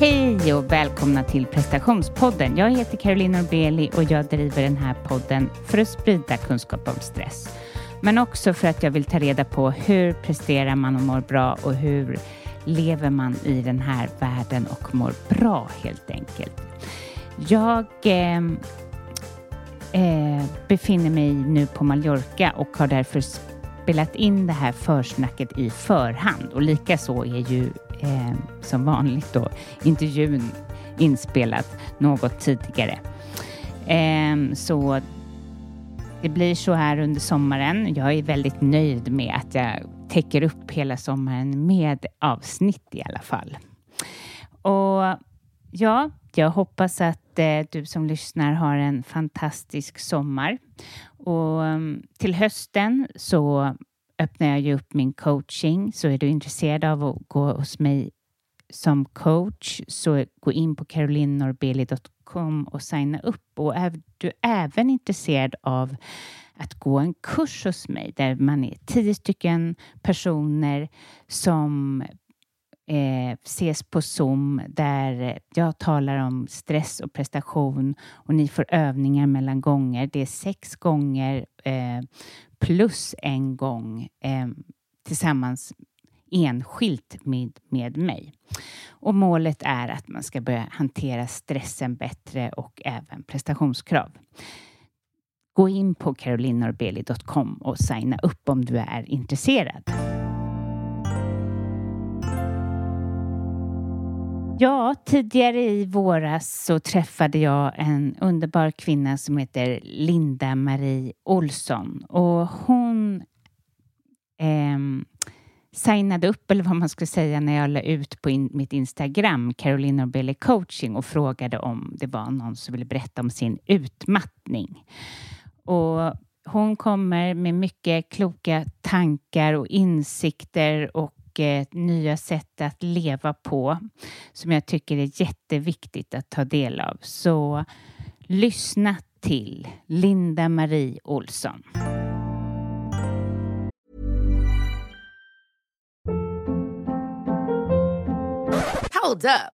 Hej och välkomna till prestationspodden. Jag heter Caroline Norbeli och jag driver den här podden för att sprida kunskap om stress. Men också för att jag vill ta reda på hur presterar man och mår bra och hur lever man i den här världen och mår bra helt enkelt. Jag eh, eh, befinner mig nu på Mallorca och har därför spelat in det här försnacket i förhand och likaså är ju eh, som vanligt då intervjun inspelat något tidigare. Eh, så det blir så här under sommaren. Jag är väldigt nöjd med att jag täcker upp hela sommaren med avsnitt i alla fall. Och ja, jag hoppas att eh, du som lyssnar har en fantastisk sommar. Och ehm, till hösten så öppnar jag ju upp min coaching. Så är du intresserad av att gå hos mig som coach så gå in på carolinnorbeli.com och signa upp. Och är du även intresserad av att gå en kurs hos mig där man är tio stycken personer som eh, ses på Zoom där jag talar om stress och prestation och ni får övningar mellan gånger. Det är sex gånger eh, plus en gång eh, tillsammans enskilt med, med mig. Och målet är att man ska börja hantera stressen bättre och även prestationskrav. Gå in på carolinorbeli.com och signa upp om du är intresserad. Ja, tidigare i våras så träffade jag en underbar kvinna som heter Linda Marie Olsson och hon eh, signade upp, eller vad man skulle säga, när jag la ut på in, mitt Instagram, Caroline Norbeli coaching och frågade om det var någon som ville berätta om sin utmattning. Och hon kommer med mycket kloka tankar och insikter och nya sätt att leva på som jag tycker är jätteviktigt att ta del av. Så lyssna till Linda Marie Olsson. Hold up.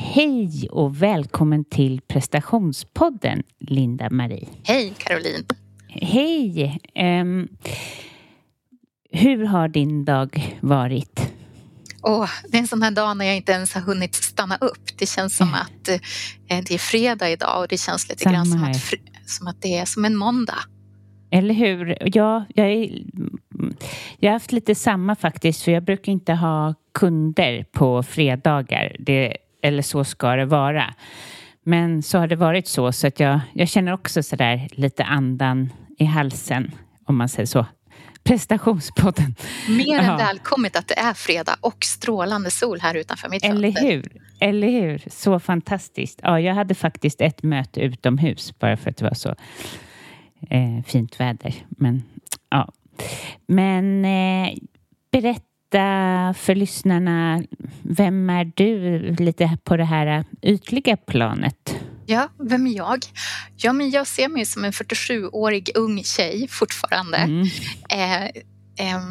Hej och välkommen till prestationspodden, Linda Marie. Hej Caroline. Hej! Um, hur har din dag varit? Oh, det är en sån här dag när jag inte ens har hunnit stanna upp. Det känns som Mm. att eh, det är fredag idag och det känns lite Samma grann som att, som att det är som en måndag. Eller hur? Ja, jag, är, jag har haft lite samma faktiskt, för jag brukar inte ha kunder på fredagar. Det, eller så ska det vara. Men så har det varit så, så att jag, jag känner också så där lite andan i halsen, om man säger så. Prestationspodden. Mer än välkommet att det är fredag och strålande sol här utanför mitt Eller hur? Eller hur? Så fantastiskt. Ja, jag hade faktiskt ett möte utomhus bara för att det var så eh, fint väder. Men ja. Men eh, berätta för lyssnarna, vem är du lite på det här ytliga planet? Ja, vem är jag? Ja, men jag ser mig som en 47-årig ung tjej fortfarande. Mm. Eh, eh,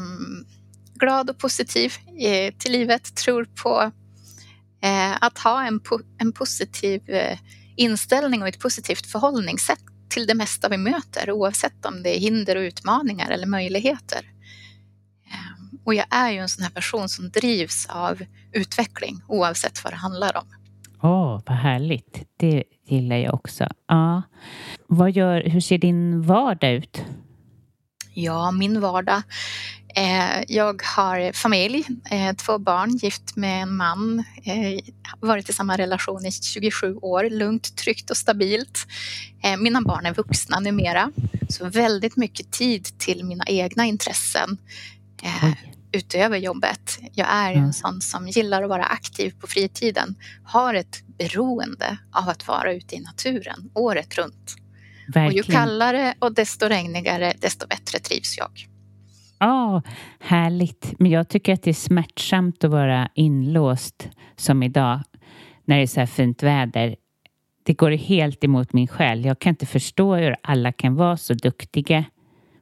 glad och positiv eh, till livet, tror på eh, att ha en, po en positiv eh, inställning och ett positivt förhållningssätt till det mesta vi möter oavsett om det är hinder och utmaningar eller möjligheter. Och jag är ju en sån här person som drivs av utveckling oavsett vad det handlar om. Åh, oh, vad härligt. Det gillar jag också. Ja. Vad gör, hur ser din vardag ut? Ja, min vardag. Eh, jag har familj, eh, två barn, gift med en man, eh, varit i samma relation i 27 år, lugnt, tryggt och stabilt. Eh, mina barn är vuxna numera, så väldigt mycket tid till mina egna intressen eh, utöver jobbet. Jag är en sån som gillar att vara aktiv på fritiden, har ett beroende av att vara ute i naturen året runt. Verkligen. Och ju kallare och desto regnigare, desto bättre trivs jag. Ja, oh, härligt. Men jag tycker att det är smärtsamt att vara inlåst som idag när det är så här fint väder. Det går helt emot min själ. Jag kan inte förstå hur alla kan vara så duktiga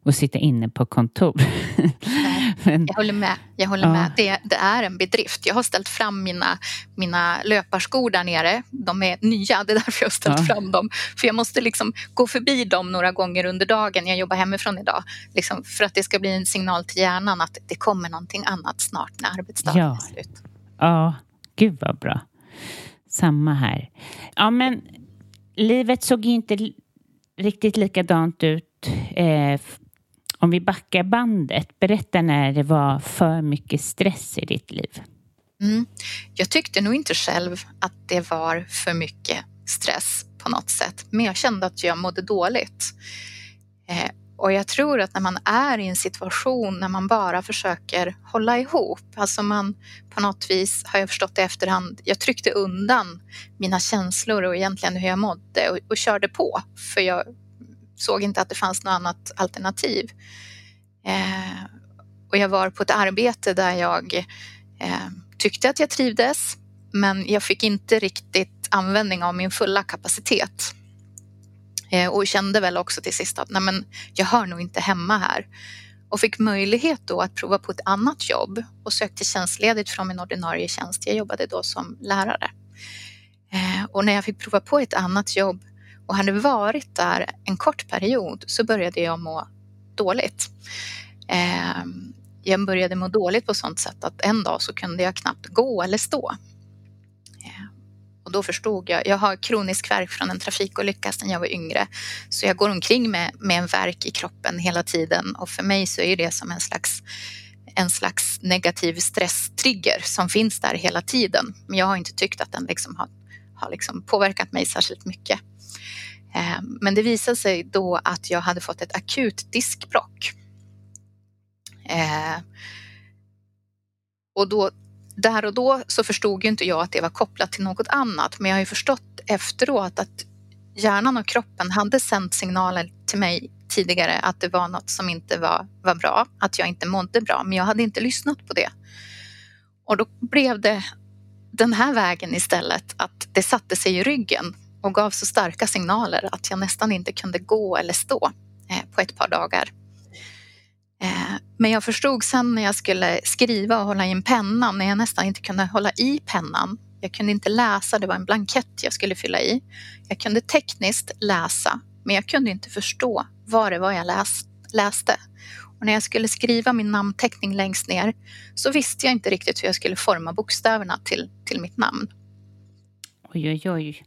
och sitta inne på kontor. Men, jag håller med. Jag håller ja. med. Det, det, är en bedrift. Jag har ställt fram mina, mina löparskor där nere. De är nya, det är därför jag har ställt ja. fram dem. För jag måste liksom gå förbi dem några gånger under dagen. Jag jobbar hemifrån idag. Liksom för att det ska bli en signal till hjärnan att det kommer någonting annat snart när arbetsdagen ja. är slut. Ja, gud vad bra. Samma här. Ja, men livet såg inte riktigt likadant ut eh, om vi backar bandet, berätta när det var för mycket stress i ditt liv. Mm. Jag tyckte nog inte själv att det var för mycket stress på något sätt, men jag kände att jag mådde dåligt. Eh, och jag tror att när man är i en situation när man bara försöker hålla ihop, alltså man på något vis har jag förstått i efterhand, jag tryckte undan mina känslor och egentligen hur jag mådde och, och körde på för jag såg inte att det fanns något annat alternativ. Eh, och jag var på ett arbete där jag eh, tyckte att jag trivdes, men jag fick inte riktigt användning av min fulla kapacitet. Eh, och kände väl också till sist att nej men, jag hör nog inte hemma här. Och fick möjlighet då att prova på ett annat jobb och sökte tjänstledigt från min ordinarie tjänst. Jag jobbade då som lärare. Eh, och när jag fick prova på ett annat jobb och hade varit där en kort period så började jag må dåligt. Ehm, jag började må dåligt på sånt sätt att en dag så kunde jag knappt gå eller stå. Ehm, och då förstod jag, jag har kronisk värk från en trafikolycka sedan jag var yngre. Så jag går omkring med, med en värk i kroppen hela tiden och för mig så är det som en slags en slags negativ stresstrigger som finns där hela tiden. Men jag har inte tyckt att den liksom har, har liksom påverkat mig särskilt mycket. Eh, men det visade sig då att jag hade fått ett akut diskbråck. Eh, och då, där och då så förstod ju inte jag att det var kopplat till något annat, men jag har ju förstått efteråt att hjärnan och kroppen hade sänt signaler till mig tidigare att det var något som inte var, var bra, att jag inte mådde bra, men jag hade inte lyssnat på det. Och då blev det den här vägen istället, att det satte sig i ryggen och gav så starka signaler att jag nästan inte kunde gå eller stå eh, på ett par dagar. Eh, men jag förstod sen när jag skulle skriva och hålla i en penna, när jag nästan inte kunde hålla i pennan. Jag kunde inte läsa, det var en blankett jag skulle fylla i. Jag kunde tekniskt läsa, men jag kunde inte förstå vad det var jag läste. Och när jag skulle skriva min namnteckning längst ner så visste jag inte riktigt hur jag skulle forma bokstäverna till, till mitt namn. Oj, oj, oj.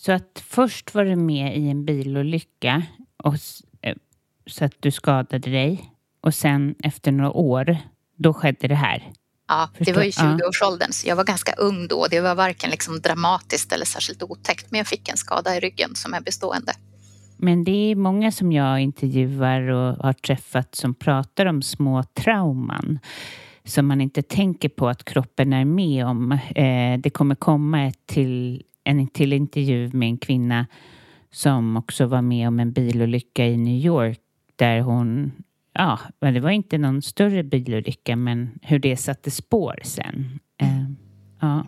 Så att först var du med i en bilolycka och, eh, så att du skadade dig och sen efter några år, då skedde det här? Ja, det var i 20-årsåldern, så jag var ganska ung då. Det var varken liksom dramatiskt eller särskilt otäckt, men jag fick en skada i ryggen som är bestående. Men det är många som jag intervjuar och har träffat som pratar om små trauman som man inte tänker på att kroppen är med om. Eh, det kommer komma ett till, en till intervju med en kvinna som också var med om en bilolycka i New York där hon ja, det var inte någon större bilolycka men hur det satte spår sen. Eh, ja.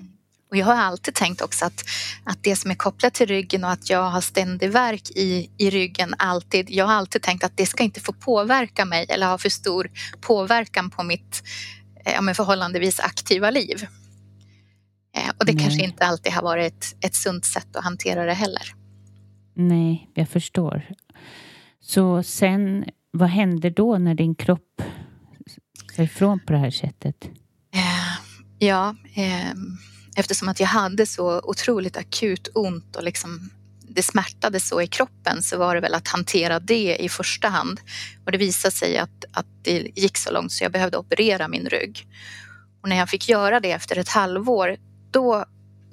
Och jag har alltid tänkt också att, att det som är kopplat till ryggen och att jag har ständig verk i, i ryggen alltid. Jag har alltid tänkt att det ska inte få påverka mig eller ha för stor påverkan på mitt ja, förhållandevis aktiva liv. Och det Nej. kanske inte alltid har varit ett, ett sunt sätt att hantera det heller. Nej, jag förstår. Så sen, vad hände då när din kropp sa ifrån på det här sättet? Eh, ja, eh, eftersom att jag hade så otroligt akut ont och liksom det smärtade så i kroppen så var det väl att hantera det i första hand. Och det visade sig att, att det gick så långt så jag behövde operera min rygg. Och när jag fick göra det efter ett halvår, då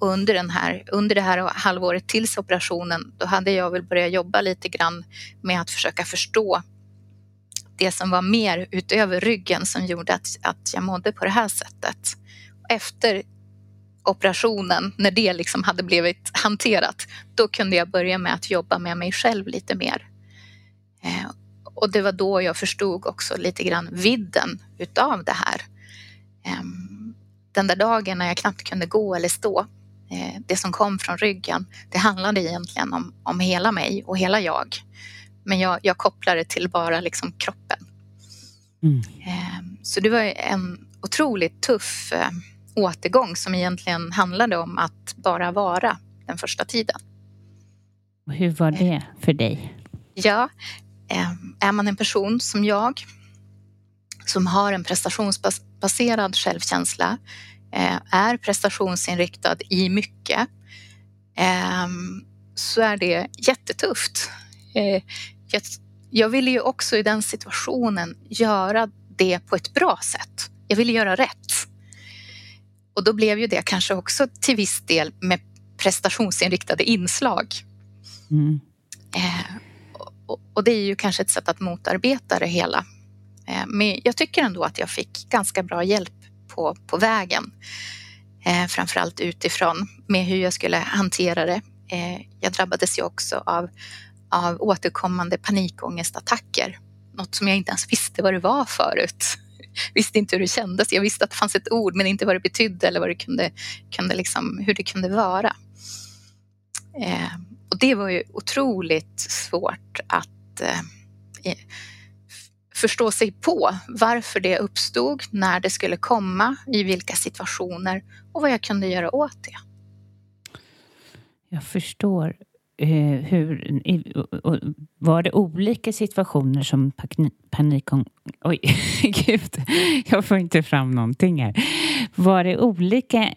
under, den här, under det här halvåret tills operationen, då hade jag väl börjat jobba lite grann med att försöka förstå det som var mer utöver ryggen som gjorde att, att jag mådde på det här sättet. Efter operationen, när det liksom hade blivit hanterat, då kunde jag börja med att jobba med mig själv lite mer. Eh, och det var då jag förstod också lite grann vidden utav det här. Eh, den där dagen när jag knappt kunde gå eller stå, eh, det som kom från ryggen, det handlade egentligen om, om hela mig och hela jag. Men jag, jag kopplade till bara liksom kroppen. Mm. Så det var en otroligt tuff återgång som egentligen handlade om att bara vara den första tiden. Och hur var det för dig? Ja, eh, är man en person som jag som har en prestationsbaserad självkänsla, eh, är prestationsinriktad i mycket, ehm, så är det jättetufft. Eh, jag ville ju också i den situationen göra det på ett bra sätt. Jag ville göra rätt. Och då blev ju det kanske också till viss del med prestationsinriktade inslag. Mm. Eh, och, och, det är ju kanske ett sätt att motarbeta det hela. Eh, men jag tycker ändå att jag fick ganska bra hjälp på, på vägen. Eh, framförallt utifrån med hur jag skulle hantera det. Eh, jag drabbades ju också av, av återkommande panikångestattacker. Något som jag inte ens visste vad det var förut visste inte hur det kändes. Jag visste att det fanns ett ord men inte vad det betydde eller vad det kunde, kunde liksom, hur det kunde vara. Eh, och det var ju otroligt svårt att eh, förstå sig på varför det uppstod, när det skulle komma, i vilka situationer och vad jag kunde göra åt det. Jag förstår. Eh, hur, var det olika situationer som panikång... Oj, gud, jag får inte fram någonting här. Var det olika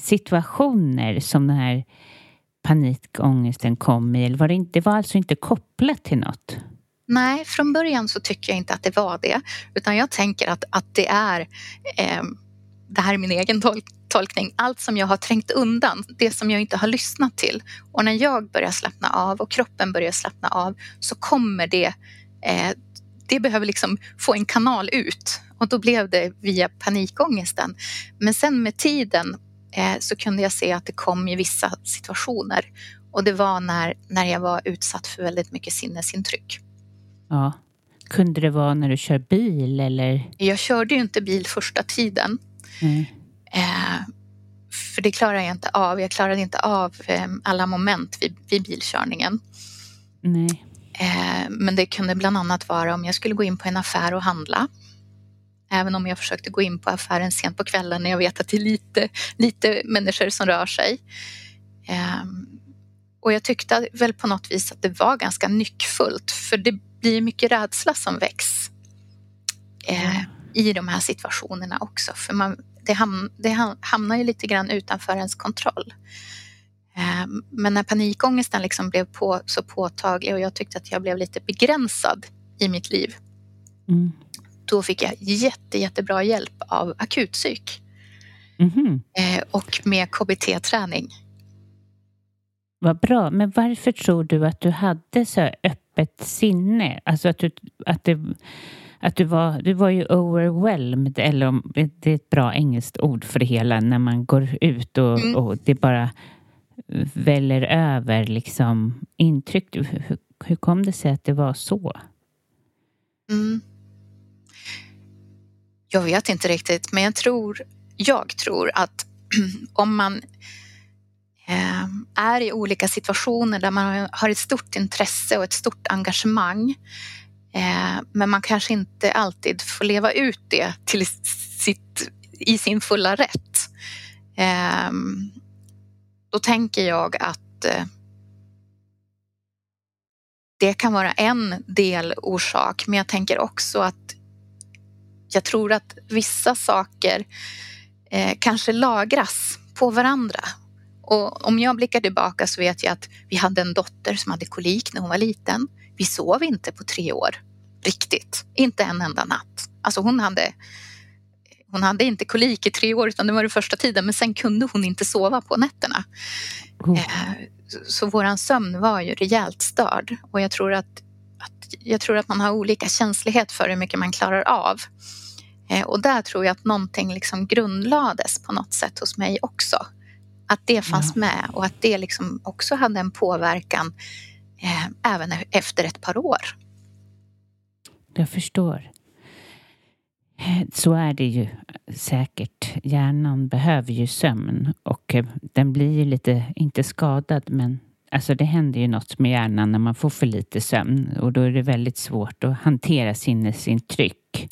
situationer som den här panikångesten kom i? Eller var det, inte, det var alltså inte kopplat till något? Nej, från början så tycker jag inte att det var det. Utan jag tänker att, att det är eh, det här är min egen tolk tolkning, allt som jag har trängt undan, det som jag inte har lyssnat till. Och när jag börjar slappna av och kroppen börjar slappna av så kommer det, eh, det behöver liksom få en kanal ut. Och då blev det via panikångesten. Men sen med tiden eh, så kunde jag se att det kom i vissa situationer. Och det var när, när jag var utsatt för väldigt mycket sinnesintryck. Ja. Kunde det vara när du kör bil eller? Jag körde ju inte bil första tiden. Mm. Eh, för det klarar jag inte av. Jag klarade inte av eh, alla moment vid, vid bilkörningen. Nej. Eh, men det kunde bland annat vara om jag skulle gå in på en affär och handla. Även om jag försökte gå in på affären sent på kvällen när jag vet att det är lite, lite människor som rör sig. Och jag tyckte väl på något vis att det var ganska nyckfullt för det blir mycket rädsla som väcks eh, i de här situationerna också. För man, det, ham, det hamnar ju lite grann utanför ens kontroll. Eh, men när panikångesten liksom blev på, så påtaglig och jag tyckte att jag blev lite begränsad i mitt liv. Mm. då fick jag jätte, jättebra hjälp av akutpsyk. Eh, och med KBT-träning. Vad bra. Men varför tror du att du hade så öppet sinne? Alltså att du, att det, att du var, du var ju overwhelmed, eller om det är ett bra engelskt ord för det hela, när man går ut och, Mm. och det bara väller över liksom intryck. Hur, hur kom det sig att det var så? Mm. Jag vet inte riktigt, men jag tror, jag tror att om man Ehm, är i olika situationer där man har ett stort intresse och ett stort engagemang, ehm, men man kanske inte alltid får leva ut det till sitt, i sin fulla rätt. Ehm, då tänker jag att eh, det kan vara en delorsak, men jag tänker också att jag tror att vissa saker eh, kanske lagras på varandra. Och om jag blickar tillbaka så vet jag att vi hade en dotter som hade kolik när hon var liten. Vi sov inte på tre år, riktigt. Inte en enda natt. Alltså hon hade, hon hade inte kolik i tre år utan det var det första tiden men sen kunde hon inte sova på nätterna. Oh. Eh, så våran sömn var ju rejält störd och jag tror att, att, jag tror att man har olika känslighet för hur mycket man klarar av. Eh, och där tror jag att någonting liksom grundlades på något sätt hos mig också. Att det fanns Ja. med och att det liksom också hade en påverkan eh, även efter ett par år. Jag förstår. Så är det ju säkert. Hjärnan behöver ju sömn och eh, den blir ju lite, inte skadad, men alltså det händer ju något med hjärnan när man får för lite sömn och då är det väldigt svårt att hantera sinnesintryck.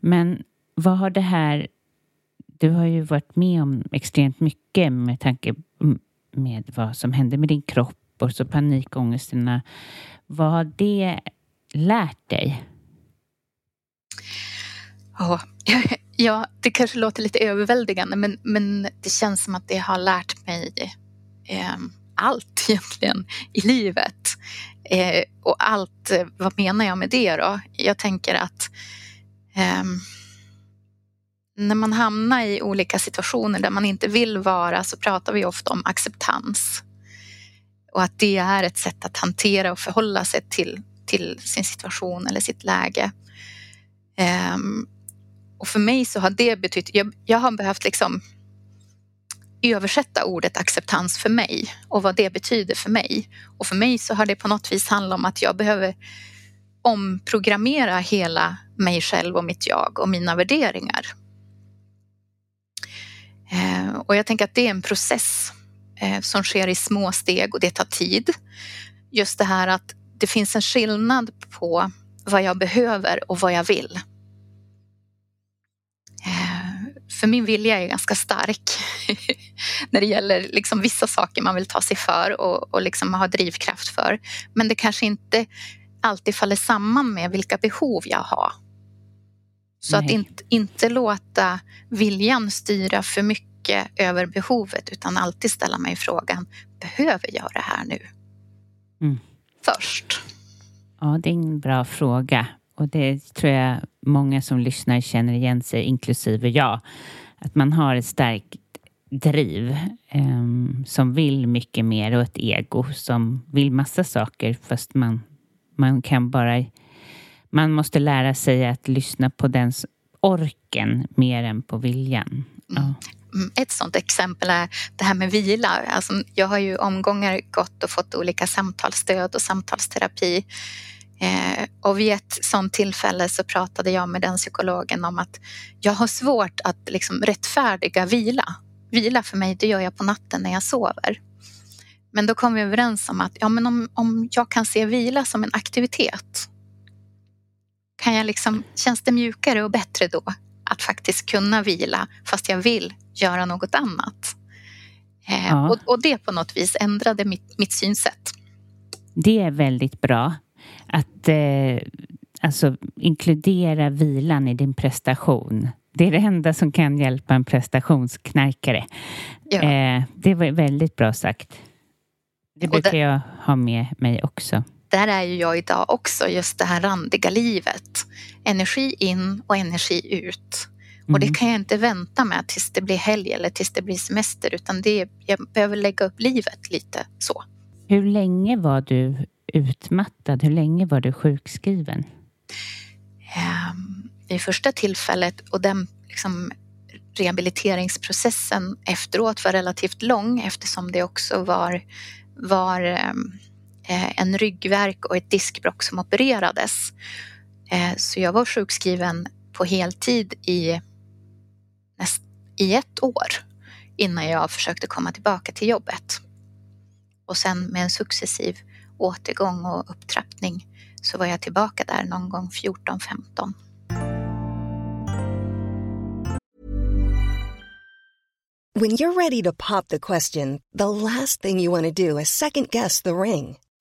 Men vad har det här... Du har ju varit med om extremt mycket med tanke med vad som hände med din kropp och så panikångesterna. Vad har det lärt dig? Ja, ja, det kanske låter lite överväldigande men, men det känns som att det har lärt mig eh, allt egentligen i livet. Eh, och allt, eh, vad menar jag med det då? Jag tänker att eh, när man hamnar i olika situationer där man inte vill vara så pratar vi ofta om acceptans. Och att det är ett sätt att hantera och förhålla sig till, till sin situation eller sitt läge. Um, och för mig så har det betytt, jag, jag har behövt liksom översätta ordet acceptans för mig och vad det betyder för mig. Och för mig så har det på något vis handlat om att jag behöver omprogrammera hela mig själv och mitt jag och mina värderingar. Eh, och jag tänker att det är en process eh, som sker i små steg och det tar tid. Just det här att det finns en skillnad på vad jag behöver och vad jag vill. Eh, för min vilja är ganska stark när det gäller liksom vissa saker man vill ta sig för och, och liksom ha drivkraft för. Men det kanske inte alltid faller samman med vilka behov jag har. Så Nej. att inte, inte låta viljan styra för mycket över behovet utan alltid ställa mig frågan, behöver jag det här nu? Mm. Först. Ja, det är en bra fråga. Och det tror jag många som lyssnar känner igen sig, inklusive jag. Att man har ett starkt driv ehm, som vill mycket mer och ett ego som vill massa saker fast man, man kan bara... Man måste lära sig att lyssna på dens orken mer än på viljan. Ja. Mm, Ett sådant exempel är det här med vila. Alltså, jag har ju omgångar gått och fått olika samtalsstöd och samtalsterapi. Eh, och vid ett sådant tillfälle så pratade jag med den psykologen om att jag har svårt att liksom rättfärdiga vila. Vila för mig, det gör jag på natten när jag sover. Men då kom vi överens om att ja, men om, om jag kan se vila som en aktivitet kan jag liksom, känns det mjukare och bättre då att faktiskt kunna vila fast jag vill göra något annat. Eh, Ja. och, och det på något vis ändrade mitt, mitt synsätt. Det är väldigt bra att eh, alltså, inkludera vilan i din prestation. Det är det enda som kan hjälpa en prestationsknarkare. Ja. Eh, det var väldigt bra sagt. Det brukar det- jag ha med mig också. Där är ju jag idag också, just det här randiga livet. Energi in och energi ut. Och det mm. kan jag inte vänta med tills det blir helg eller tills det blir semester utan det, jag behöver lägga upp livet lite så. Hur länge var du utmattad? Hur länge var du sjukskriven? Um, vid första tillfället och den liksom, rehabiliteringsprocessen efteråt var relativt lång eftersom det också var, var um, Eh, en ryggverk och ett diskbråck som opererades. Eh, så jag var sjukskriven på heltid i, näst, i ett år innan jag försökte komma tillbaka till jobbet. Och sen med en successiv återgång och upptrappning så var jag tillbaka där någon gång 14-15. When you're ready to pop the question, the last thing you want to do is second guess the ring.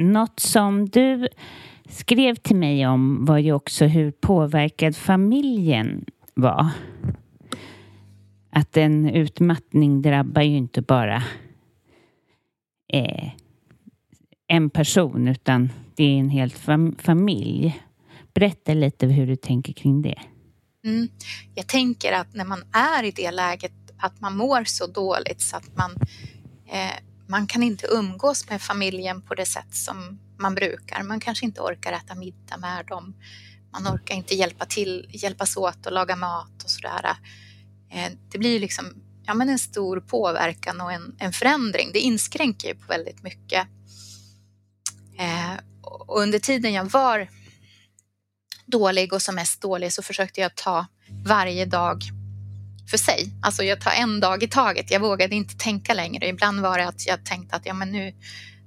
Något som du skrev till mig om var ju också hur påverkad familjen var. Att en utmattning drabbar ju inte bara eh, en person utan det är en hel fam familj. Berätta lite hur du tänker kring det. Mm. Jag tänker att när man är i det läget att man mår så dåligt så att man eh, man kan inte umgås med familjen på det sätt som man brukar. Man kanske inte orkar äta middag med dem. Man orkar inte hjälpa till, hjälpas åt att laga mat och sådär. Eh, det blir liksom ja, men en stor påverkan och en, en förändring. Det inskränker ju på väldigt mycket. Eh, och under tiden jag var dålig och som mest dålig så försökte jag ta varje dag för sig. Alltså jag tar en dag i taget. Jag vågade inte tänka längre. Ibland var det att jag tänkte att ja, men nu,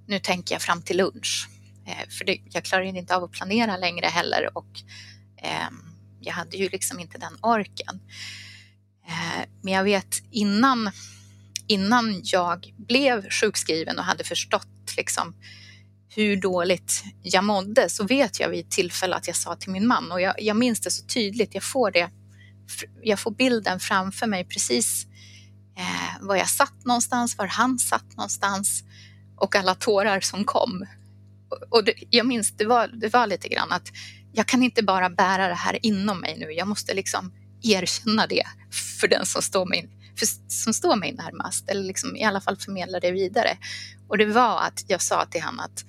nu tänker jag fram till lunch. Eh, för det, jag klarade inte av att planera längre heller och eh, jag hade ju liksom inte den orken. Eh, men jag vet innan, innan jag blev sjukskriven och hade förstått liksom hur dåligt jag mådde så vet jag vid ett tillfälle att jag sa till min man och jag, jag minns det så tydligt. Jag får det jag får bilden framför mig precis eh, var jag satt någonstans, var han satt någonstans och alla tårar som kom. Och, och det, jag minns, det var, det var lite grann att jag kan inte bara bära det här inom mig nu, jag måste liksom erkänna det för den som står mig, för, som står mig närmast, eller liksom i alla fall förmedla det vidare. Och det var att jag sa till honom att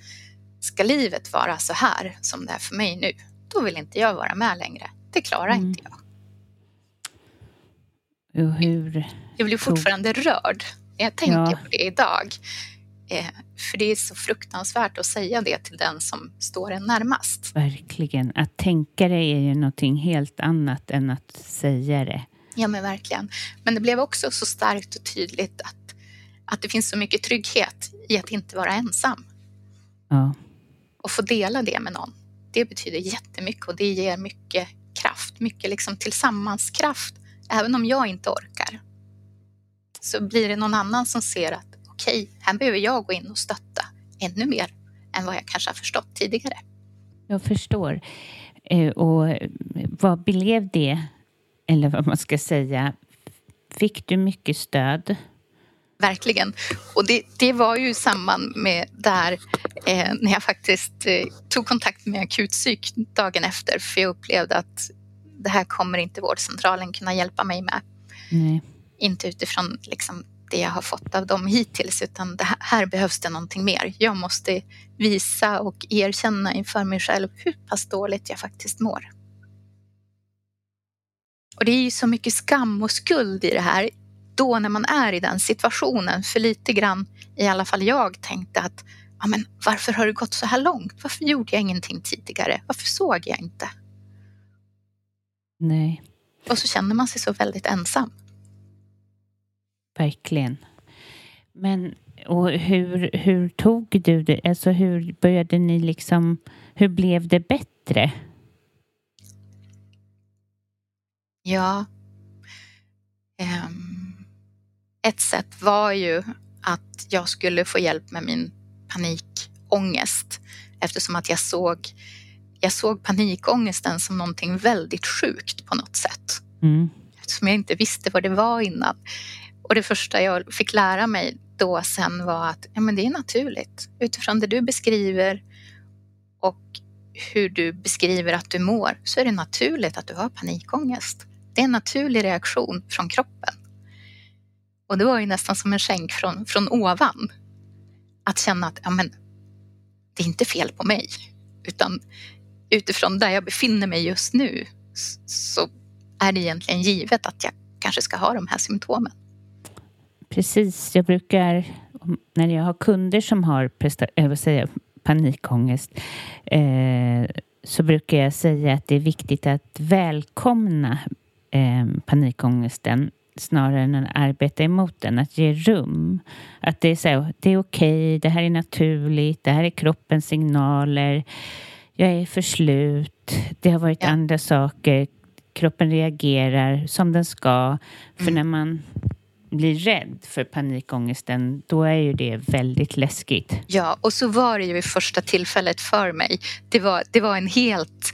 ska livet vara så här som det är för mig nu, då vill inte jag vara med längre. Det klarar mm. inte jag. Och hur jag blir fortfarande tog... rörd när jag tänker ja. på det idag. Eh, för det är så fruktansvärt att säga det till den som står en närmast. Verkligen. Att tänka det är ju någonting helt annat än att säga det. Ja, men verkligen. Men det blev också så starkt och tydligt att, att det finns så mycket trygghet i att inte vara ensam. Ja. Och få dela det med någon. Det betyder jättemycket och det ger mycket kraft, mycket liksom tillsammanskraft även om jag inte orkar, så blir det någon annan som ser att okej, okay, här behöver jag gå in och stötta ännu mer än vad jag kanske har förstått tidigare. Jag förstår. Eh, och vad blev det, eller vad man ska säga, fick du mycket stöd? Verkligen. Och det, det var ju i samband med där eh, när jag faktiskt eh, tog kontakt med akutpsyk dagen efter för jag upplevde att det här kommer inte vårdcentralen kunna hjälpa mig med. Nej. Inte utifrån liksom, det jag har fått av dem hittills utan det här, här behövs det någonting mer. Jag måste visa och erkänna inför mig själv hur pass dåligt jag faktiskt mår. Och det är ju så mycket skam och skuld i det här då när man är i den situationen. För lite grann, i alla fall jag, tänkte att ja, men varför har det gått så här långt? Varför gjorde jag ingenting tidigare? Varför såg jag inte? Nej. Och så känner man sig så väldigt ensam. Verkligen. Men och hur, hur tog du det? Alltså hur började ni liksom, hur blev det bättre? Ja. Um, ett sätt var ju att jag skulle få hjälp med min panikångest eftersom att jag såg, jag såg panikångesten som någonting väldigt sjukt på något sätt. Mm. Eftersom jag inte visste vad det var innan. Och det första jag fick lära mig då sen var att ja, men det är naturligt. Utifrån det du beskriver och hur du beskriver att du mår så är det naturligt att du har panikångest. Det är en naturlig reaktion från kroppen. Och det var ju nästan som en skänk från, från ovan. Att känna att ja, men, det är inte fel på mig. Utan utifrån där jag befinner mig just nu så är det egentligen givet att jag kanske ska ha de här symptomen. Precis, jag brukar när jag har kunder som har jag säga, panikångest eh, så brukar jag säga att det är viktigt att välkomna eh, panikångesten snarare än att arbeta emot den, att ge rum. Att det är så, det är okej, okay, det här är naturligt, det här är kroppens signaler, jag är för slut, det har varit ja. andra saker, kroppen reagerar som den ska. För mm. när man blir rädd för panikångesten, då är ju det väldigt läskigt. Ja, och så var det ju vid första tillfället för mig. Det var, det var en helt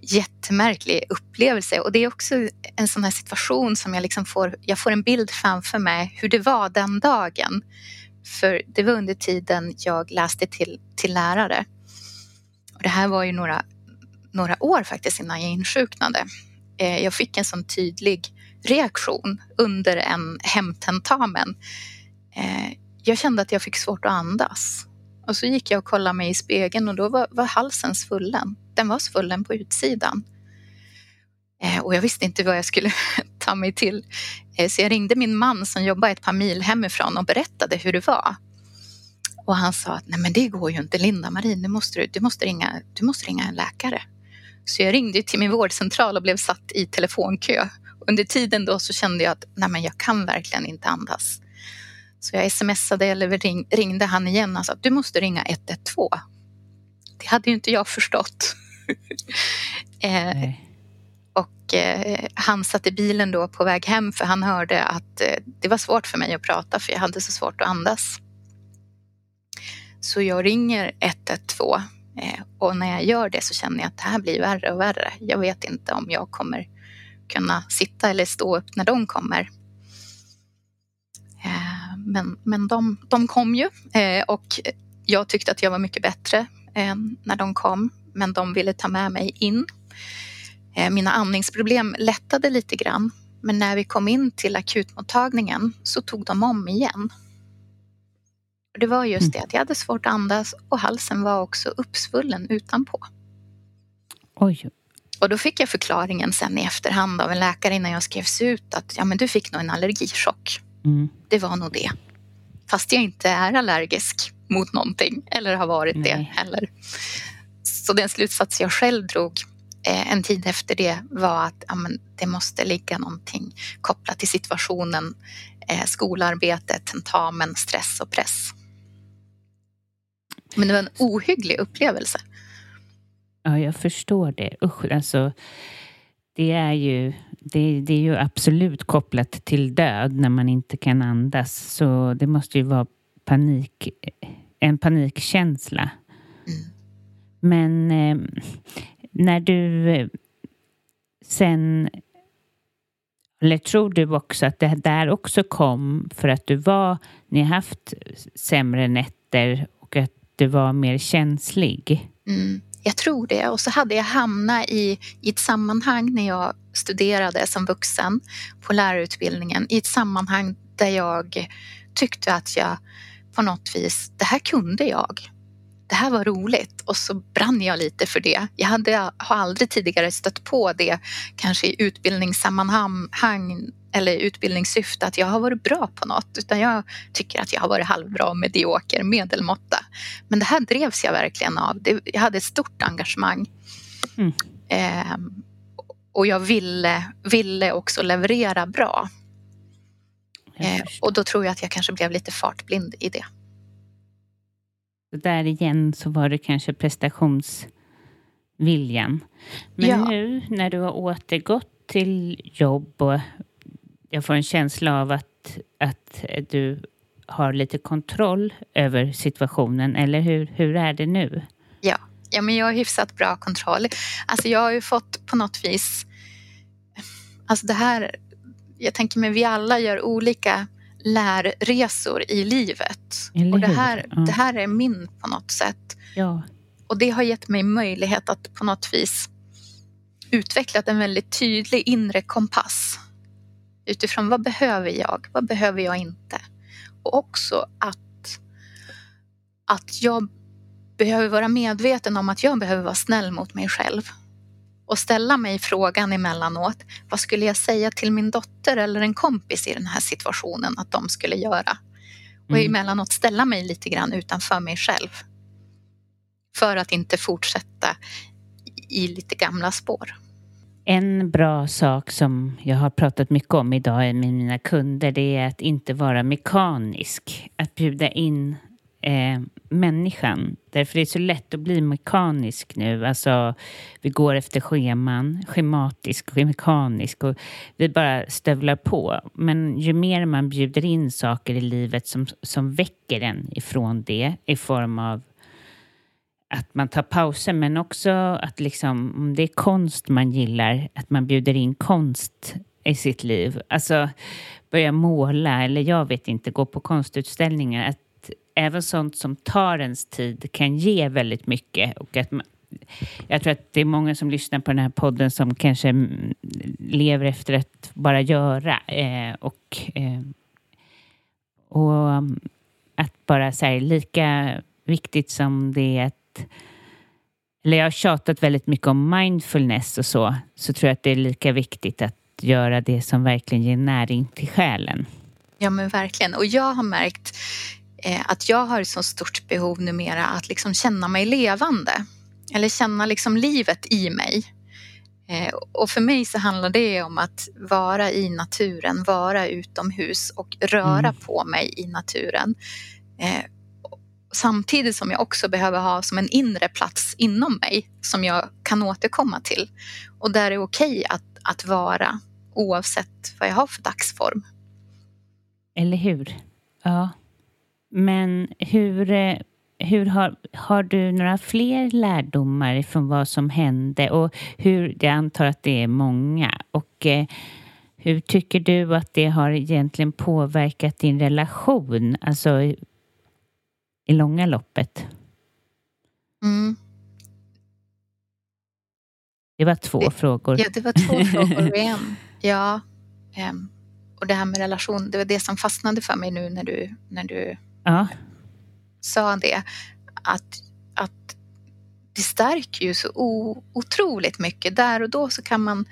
jättemärklig upplevelse och det är också en sån här situation som jag liksom får, jag får en bild framför mig hur det var den dagen. För det var under tiden jag läste till, till lärare. Och det här var ju några, några år faktiskt innan jag insjuknade. Eh, jag fick en sån tydlig reaktion under en hemtentamen. Eh, jag kände att jag fick svårt att andas. Och så gick jag och kollade mig i spegeln och då var, var halsen svullen. Den var svullen på utsidan. Eh, och jag visste inte vad jag skulle ta mig till. Eh, så jag ringde min man som jobbar ett par mil hemifrån och berättade hur det var. Och han sa att nej men det går ju inte Linda-Marie, du måste, du, måste ringa, du måste ringa en läkare. Så jag ringde till min vårdcentral och blev satt i telefonkö. Under tiden då så kände jag att nej men jag kan verkligen inte andas. Så jag smsade eller ring, ringde han igen och sa att du måste ringa 112. Det hade ju inte jag förstått. eh, och eh, han satt i bilen då på väg hem för han hörde att eh, det var svårt för mig att prata för jag hade så svårt att andas. Så jag ringer 112 eh, och när jag gör det så känner jag att det här blir värre och värre. Jag vet inte om jag kommer kunna sitta eller stå upp när de kommer. Eh, men men de, de kom ju eh, och jag tyckte att jag var mycket bättre när de kom. Men de ville ta med mig in. Mina andningsproblem lättade lite grann. Men när vi kom in till akutmottagningen så tog de om igen. Det var just mm. det att jag hade svårt att andas och halsen var också uppsvullen utanpå. Oj, och då fick jag förklaringen sen i efterhand av en läkare innan jag skrevs ut att ja, men du fick nog en allergichock. Mm. Det var nog det. Fast jag inte är allergisk mot någonting eller har varit Nej. det heller. Så den slutsats jag själv drog eh, en tid efter det var att ja, men det måste ligga någonting kopplat till situationen, eh, skolarbete, tentamen, stress och press. Men det var en ohygglig upplevelse. Ja, jag förstår det. Usch, alltså. Det är ju, det, det är ju absolut kopplat till död när man inte kan andas. Så det måste ju vara panik, en panikkänsla. Men eh, när du eh, sen eller tror du också att det där också kom för att du var, ni har haft sämre nätter och att du var mer känslig? Mm, jag tror det. Och så hade jag hamnat i, i ett sammanhang när jag studerade som vuxen på lärarutbildningen i ett sammanhang där jag tyckte att jag på något vis, det här kunde jag. Det här var roligt och så brann jag lite för det. Jag hade, har aldrig tidigare stött på det, kanske i utbildningssammanhang eller utbildningssyfte, att jag har varit bra på något, utan jag tycker att jag har varit halvbra, medioker, medelmåtta. Men det här drevs jag verkligen av. jag hade ett stort engagemang. Mm. Eh, och jag ville, ville också leverera bra. Eh, och då tror jag att jag kanske blev lite fartblind i det. Där igen så var det kanske prestationsviljan. Men ja. nu när du har återgått till jobb och jag får en känsla av att, att du har lite kontroll över situationen, eller hur, hur är det nu? Ja, ja men jag har hyfsat bra kontroll. Alltså jag har ju fått på något vis, alltså det här, jag tänker mig vi alla gör olika lärresor i livet. Och det här, ja. det här är min på något sätt. Ja. Och det har gett mig möjlighet att på något vis utveckla en väldigt tydlig inre kompass. Utifrån vad behöver jag? Vad behöver jag inte? Och också att, att jag behöver vara medveten om att jag behöver vara snäll mot mig själv och ställa mig frågan emellanåt, vad skulle jag säga till min dotter eller en kompis i den här situationen att de skulle göra? Och mm. emellanåt ställa mig lite grann utanför mig själv. För att inte fortsätta i lite gamla spår. En bra sak som jag har pratat mycket om idag med mina kunder det är att inte vara mekanisk. Att bjuda in eh, människan. Därför är det så lätt att bli mekanisk nu. Alltså, vi går efter scheman, schematisk och mekanisk och vi bara stövlar på. Men ju mer man bjuder in saker i livet som, som väcker en ifrån det i form av att man tar pauser men också att liksom, om det är konst man gillar, att man bjuder in konst i sitt liv. Alltså börja måla eller jag vet inte, gå på konstutställningar. Att även sånt som tar ens tid kan ge väldigt mycket. Och att man, jag tror att det är många som lyssnar på den här podden som kanske lever efter att bara göra. Eh, och, eh, och mm, att bara säga lika viktigt som det är att eller jag har tjatat väldigt mycket om mindfulness och så, så tror jag att det är lika viktigt att göra det som verkligen ger näring till själen. Ja men verkligen. Och jag har märkt att jag har ett så stort behov numera att liksom känna mig levande. Eller känna liksom livet i mig. Eh, och för mig så handlar det om att vara i naturen, vara utomhus och röra mm. på mig i naturen. Eh, samtidigt som jag också behöver ha som en inre plats inom mig som jag kan återkomma till. Och där det är okej att, att vara oavsett vad jag har för dagsform. Eller hur? Ja. Men hur, eh, hur har, har du några fler lärdomar från vad som hände och hur, jag antar att det är många, och eh, hur tycker du att det har egentligen påverkat din relation, alltså i, i långa loppet? Mm. Det var två det, frågor. Ja, det var två frågor i en. Ja. Um, och det här med relation, det var det som fastnade för mig nu när du, när du ja. sa det. Att, att det stärker ju så otroligt mycket. Där och då så kan man,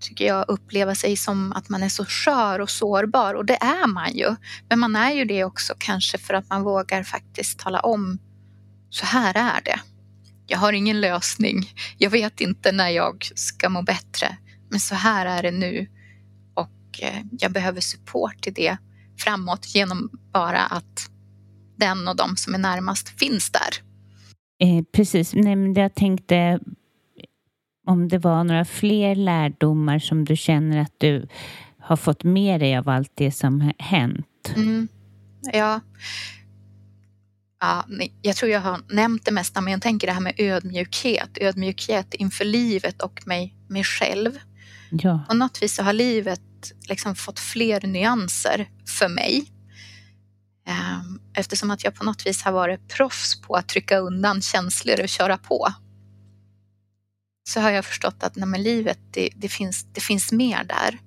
tycker jag, uppleva sig som att man är så skör och sårbar. Och det är man ju. Men man är ju det också kanske för att man vågar faktiskt tala om så här är det. Jag har ingen lösning. Jag vet inte när jag ska må bättre. Men så här är det nu. Och eh, jag behöver support i det framåt genom bara att den och de som är närmast finns där. Eh, precis, Nej, jag tänkte om det var några fler lärdomar som du känner att du har fått med dig av allt det som hänt. Mm. Ja. Ja, jag tror jag har nämnt det mesta, men jag tänker det här med ödmjukhet. Ödmjukhet inför livet och mig, mig själv. Ja. På något vis så har livet liksom fått fler nyanser för mig. Ehm, eftersom att jag på något vis har varit proffs på att trycka undan känslor och köra på. Så har jag förstått att nej, livet, det, det, finns, det finns mer där.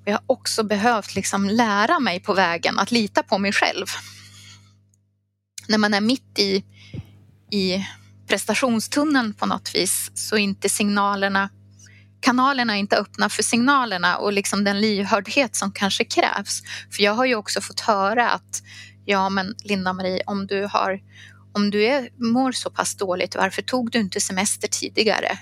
Och jag har också behövt liksom lära mig på vägen att lita på mig själv. När man är mitt i, i prestationstunneln på något vis så är inte signalerna kanalerna inte öppna för signalerna och liksom den lyhördhet som kanske krävs. För jag har ju också fått höra att ja men Linda-Marie om du har om du är, mår så pass dåligt, varför tog du inte semester tidigare?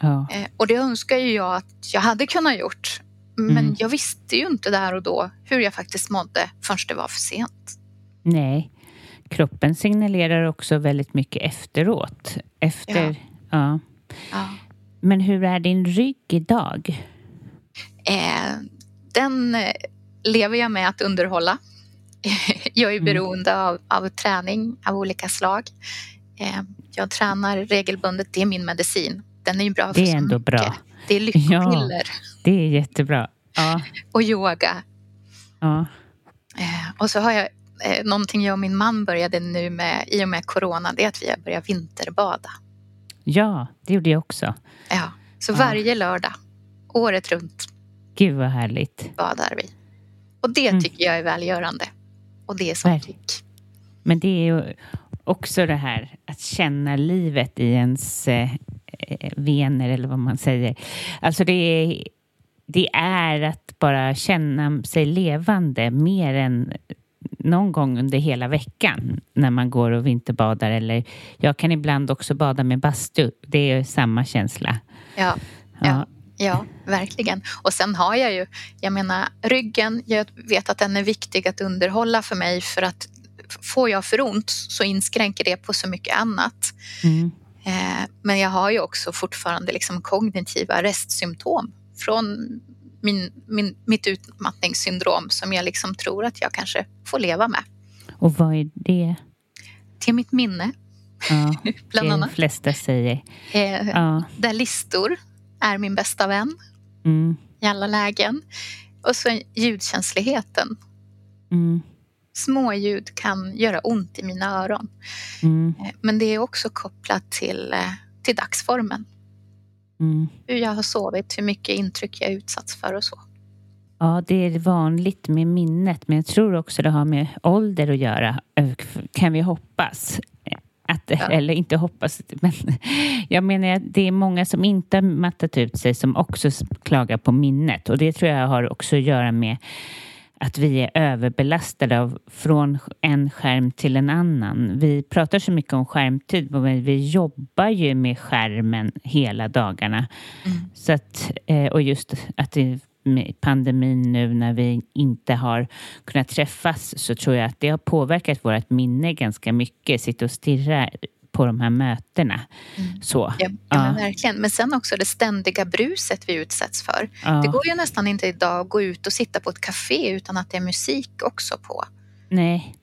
Ja. Eh, och det önskar ju jag att jag hade kunnat gjort. Men Mm. jag visste ju inte där och då hur jag faktiskt mådde förrän det var för sent. Nej. Kroppen signalerar också väldigt mycket efteråt. Efter, Ja. ja. Ja. Men hur är din rygg idag? Eh, den eh, lever jag med att underhålla. jag är Mm. beroende av, av träning av olika slag. Eh, jag tränar regelbundet, det är min medicin. Den är ju bra för Det är ändå mycket. bra. Det är lyckopiller Det är jättebra. Ja. och yoga. ja. Eh, och så har jag eh, någonting jag och min man började nu med i och med corona, det är att vi har börjat vinterbada. Ja, det gjorde jag också. Ja, så Ja. varje lördag, året runt, Gud vad härligt. badar vi. Och det Mm. tycker jag är välgörande. Och det är Verkligen. tyck. Men det är ju också det här att känna livet i ens eh, vener eller vad man säger. Alltså det är, det är att bara känna sig levande mer än någon gång under hela veckan när man går och vinterbadar eller jag kan ibland också bada med bastu. Det är samma känsla. Ja, Ja. ja, ja, verkligen. Och sen har jag ju, jag menar ryggen, jag vet att den är viktig att underhålla för mig för att får jag för ont så inskränker det på så mycket annat. Mm. Eh, Men jag har ju också fortfarande liksom kognitiva restsymptom från min, min, mitt utmattningssyndrom som jag liksom tror att jag kanske får leva med. Och vad är det? Till mitt minne, Ja, bland det annat. de flesta säger. Eh, Ja. Där listor är min bästa vän Mm. i alla lägen. Och så ljudkänsligheten. Mm. Små ljud kan göra ont i mina öron. Mm. Eh, Men det är också kopplat till, eh, till dagsformen. Mm. Hur jag har sovit, hur mycket intryck jag utsatts för och så. Ja, det är vanligt med minnet, men jag tror också det har med ålder att göra, eh, kan vi hoppas. Att, Eller inte hoppas, men jag menar att det är många som inte har mattat ut sig som också klagar på minnet och det tror jag har också att göra med att vi är överbelastade av från en skärm till en annan. Vi pratar så mycket om skärmtid, men vi jobbar ju med skärmen hela dagarna. Så att, eh, och just att det med pandemin nu när vi inte har kunnat träffas så tror jag att det har påverkat vårt minne ganska mycket. Sitta och stirra på de här mötena. Så. Ja, ja, men verkligen. Men sen också det ständiga bruset vi utsätts för. Ja. Det går ju nästan inte idag att gå ut och sitta på ett café utan att det är musik också på. Nej,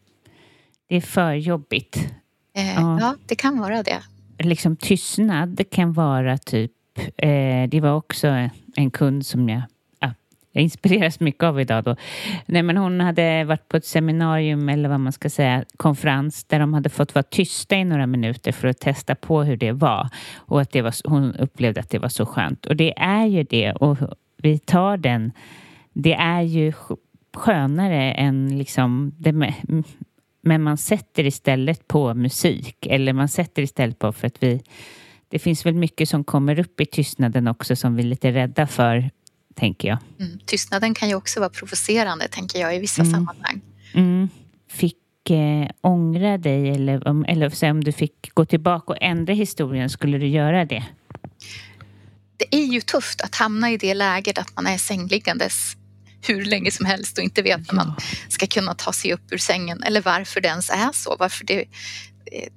det är för jobbigt. Eh, Ja. ja. det kan vara det. liksom tystnad kan vara typ, eh, det var också en kund som jag, ja, jag inspireras mycket av idag då. Nej men hon hade varit på ett seminarium eller vad man ska säga, konferens där de hade fått vara tysta i några minuter för att testa på hur det var. Och att det var, hon upplevde att det var så skönt. Och det är ju det och vi tar den, det är ju skönare än liksom det med, men man sätter istället på musik eller man sätter istället på för att vi det finns väl mycket som kommer upp i tystnaden också som vi är lite rädda för, tänker jag. Mm. Tystnaden kan ju också vara provocerande, tänker jag, i vissa Mm. sammanhang. Mm. Fick eh, ångra dig eller om, eller säga om du fick gå tillbaka och ändra historien, skulle du göra det? Det är ju tufft att hamna i det läget att man är sängliggandes hur länge som helst och inte vet när man ska kunna ta sig upp ur sängen eller varför det ens är så. Varför det, eh,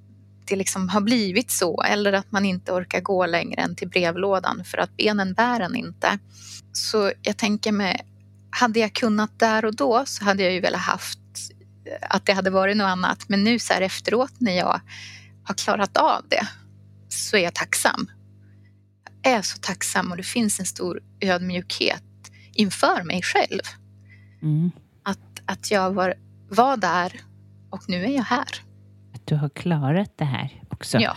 det liksom har blivit så eller att man inte orkar gå längre än till brevlådan för att benen bär en inte. Så jag tänker mig, hade jag kunnat där och då så hade jag ju velat haft att det hade varit något annat. Men nu så här efteråt när jag har klarat av det så är jag tacksam. Jag är så tacksam och det finns en stor ödmjukhet inför mig själv. Mm. Att, att jag var, var där och nu är jag här. Du har klarat det här också. Ja.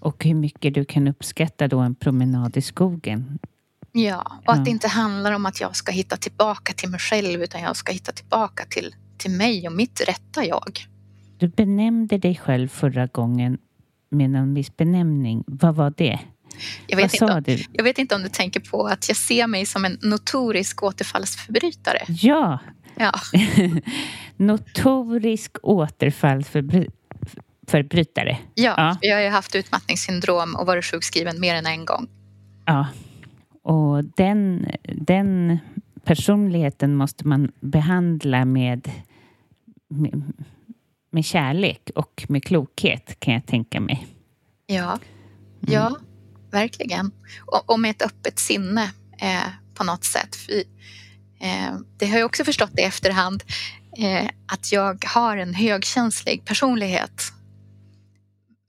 Och hur mycket du kan uppskatta då en promenad i skogen. Ja, och Ja. att det inte handlar om att jag ska hitta tillbaka till mig själv utan jag ska hitta tillbaka till, till mig och mitt rätta jag. Du benämnde dig själv förra gången med någon viss benämning. Vad var det? Jag vet, inte om, du? jag vet inte om du tänker på att jag ser mig som en notorisk återfallsförbrytare. Ja, Ja, notorisk återfallsförbrytare. Ja, Ja. jag har ju haft utmattningssyndrom och varit sjukskriven mer än en gång. Ja, och den, den personligheten måste man behandla med, med, med kärlek och med klokhet kan jag tänka mig. Ja, ja verkligen. Och, och med ett öppet sinne eh, på något sätt. För, eh, det har jag också förstått i efterhand eh, att jag har en högkänslig personlighet.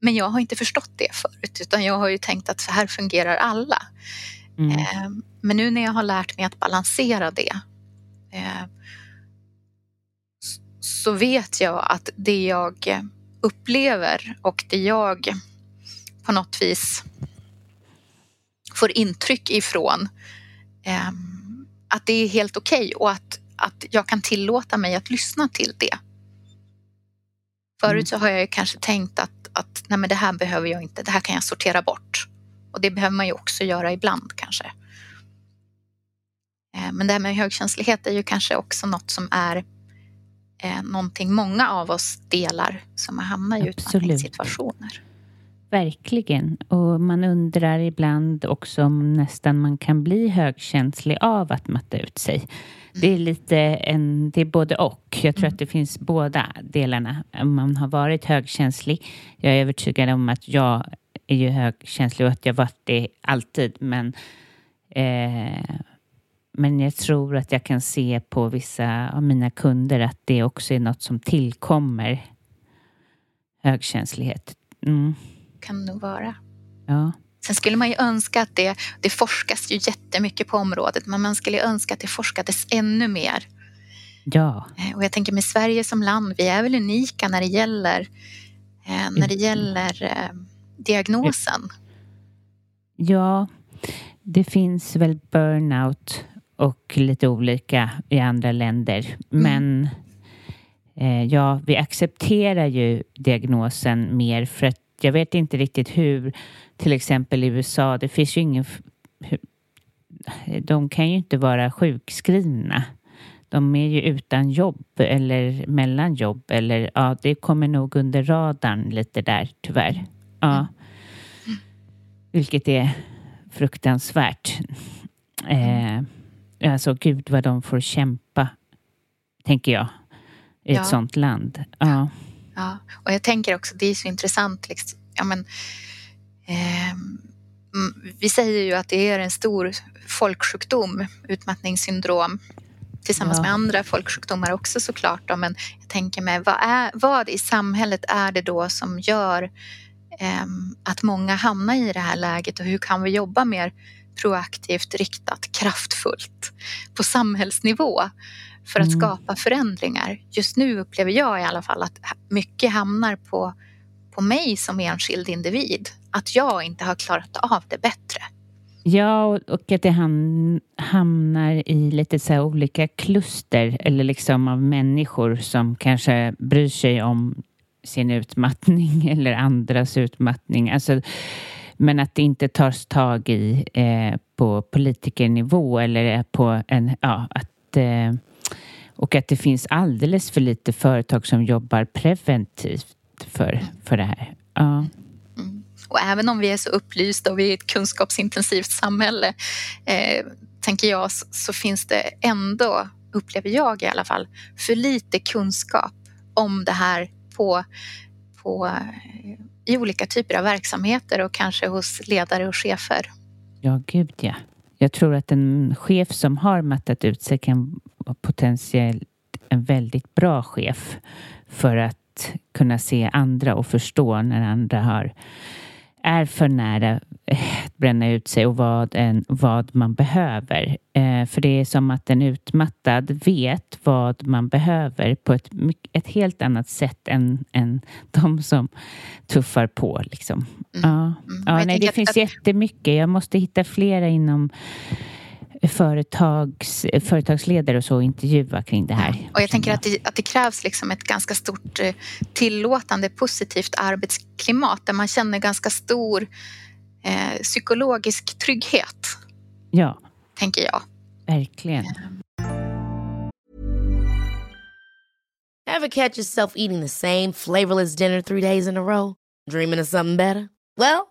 Men jag har inte förstått det förut utan jag har ju tänkt att så här fungerar alla. Mm. Eh, Men nu när jag har lärt mig att balansera det eh, så vet jag att det jag upplever och det jag på något vis får intryck ifrån eh, att det är helt okej och att, att jag kan tillåta mig att lyssna till det. Förut så har jag ju kanske tänkt att, att nej men det här behöver jag inte, det här kan jag sortera bort. Och det behöver man ju också göra ibland kanske. Eh, Men det här med högkänslighet är ju kanske också något som är eh, någonting många av oss delar som har hamnat i utmattningssituationer. Verkligen. Och man undrar ibland också om nästan man kan bli högkänslig av att matta ut sig. Det är lite en, det är både och. Jag tror att det finns båda delarna. Man har varit högkänslig. Jag är övertygad om att jag är ju högkänslig och att jag varit det alltid. Men, eh, men jag tror att jag kan se på vissa av mina kunder att det också är något som tillkommer högkänslighet. Mm, Kan det nog vara. ja. Sen skulle man ju önska att det, det forskas ju jättemycket på området, men man skulle önska att det forskades ännu mer. Ja, Eh, Och jag tänker med Sverige som land, vi är väl unika när det gäller, eh, när det gäller eh, diagnosen. ja, det finns väl burnout och lite olika i andra länder. Men eh, ja, vi accepterar ju diagnosen mer för att jag vet inte riktigt hur, till exempel i USA, det finns ju ingen... De kan ju inte vara sjukskrivna. De är ju utan jobb eller mellan jobb eller ja, det kommer nog under radarn lite där tyvärr. Ja. Vilket är fruktansvärt. Eh, alltså gud vad de får kämpa, tänker jag, i Ja. ett sånt land. Ja. Ja, och jag tänker också, det är så intressant. Liksom, ja, men, mm, vi säger ju att det är en stor folksjukdom, utmattningssyndrom, tillsammans Ja. med andra folksjukdomar också såklart. Då, men jag tänker mig, vad, är, vad i samhället är det då som gör ehm, att många hamnar i det här läget och hur kan vi jobba mer proaktivt, riktat, kraftfullt på samhällsnivå för att Mm. skapa förändringar. Just nu upplever jag i alla fall att mycket hamnar på, på mig som enskild individ. Att jag inte har klarat av det bättre. Ja, och- att det ham hamnar i lite så olika kluster eller liksom av människor som kanske bryr sig om sin utmattning eller andras utmattning. Alltså, men att det inte tas tag i eh, på politikernivå eller på en, ja, att eh, och att det finns alldeles för lite företag som jobbar preventivt för, för det här. Ja. Och även om vi är så upplysta och vi är ett kunskapsintensivt samhälle, eh, tänker jag, så, finns det ändå, upplever jag i alla fall, för lite kunskap om det här på, på, i olika typer av verksamheter och kanske hos ledare och chefer. Ja, gud ja. Jag tror att en chef som har mattat ut sig kan potentiellt en väldigt bra chef för att kunna se andra och förstå när andra har är för nära att bränna ut sig och vad, en, vad man behöver. Eh, för det är som att en utmattad vet vad man behöver på ett, ett helt annat sätt än, än de som tuffar på. Liksom. Mm. Ja, mm. ja nej, det finns att... jättemycket. Jag måste hitta flera inom företags, företagsledare och så intervjua kring det här. Och jag tänker att det, att det krävs liksom ett ganska stort eh, tillåtande positivt arbetsklimat där man känner ganska stor eh, psykologisk trygghet. Ja. Tänker jag. Verkligen. Have catch yourself eating the same flavorless dinner three days in a row? Dreaming of something better? Well,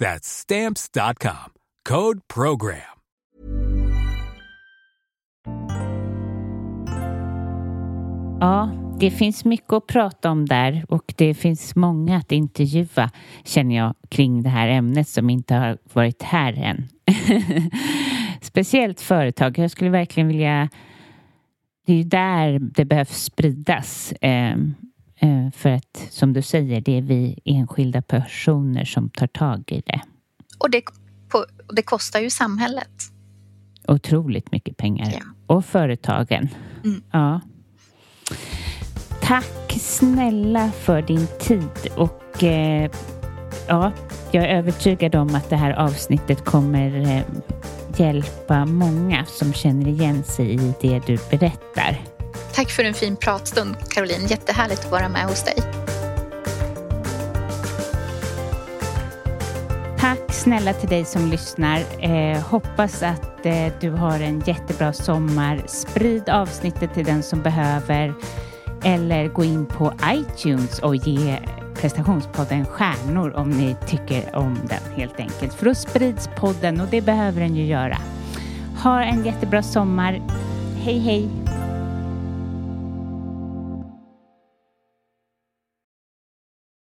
That's stamps.com. Code program. Ja, det finns mycket att prata om där och det finns många att intervjua känner jag kring det här ämnet som inte har varit här än. Speciellt företag. Jag skulle verkligen vilja... Det är ju där det behövs spridas. Ehm, Eh, för att som du säger, det är vi enskilda personer som tar tag i det. Och det, det kostar ju samhället. Otroligt mycket pengar. Ja. Och företagen. Mm. Ja. Tack snälla för din tid och eh, ja, jag är övertygad om att det här avsnittet kommer eh, hjälpa många som känner igen sig i det du berättar. Tack för en fin pratstund Caroline. Jättehärligt att vara med hos dig. Tack snälla till dig som lyssnar. Eh, hoppas att eh, du har en jättebra sommar. Sprid avsnittet till den som behöver eller gå in på iTunes och ge prestationspodden stjärnor om ni tycker om den helt enkelt. För då sprids podden och det behöver den ju göra. Ha en jättebra sommar. Hej hej!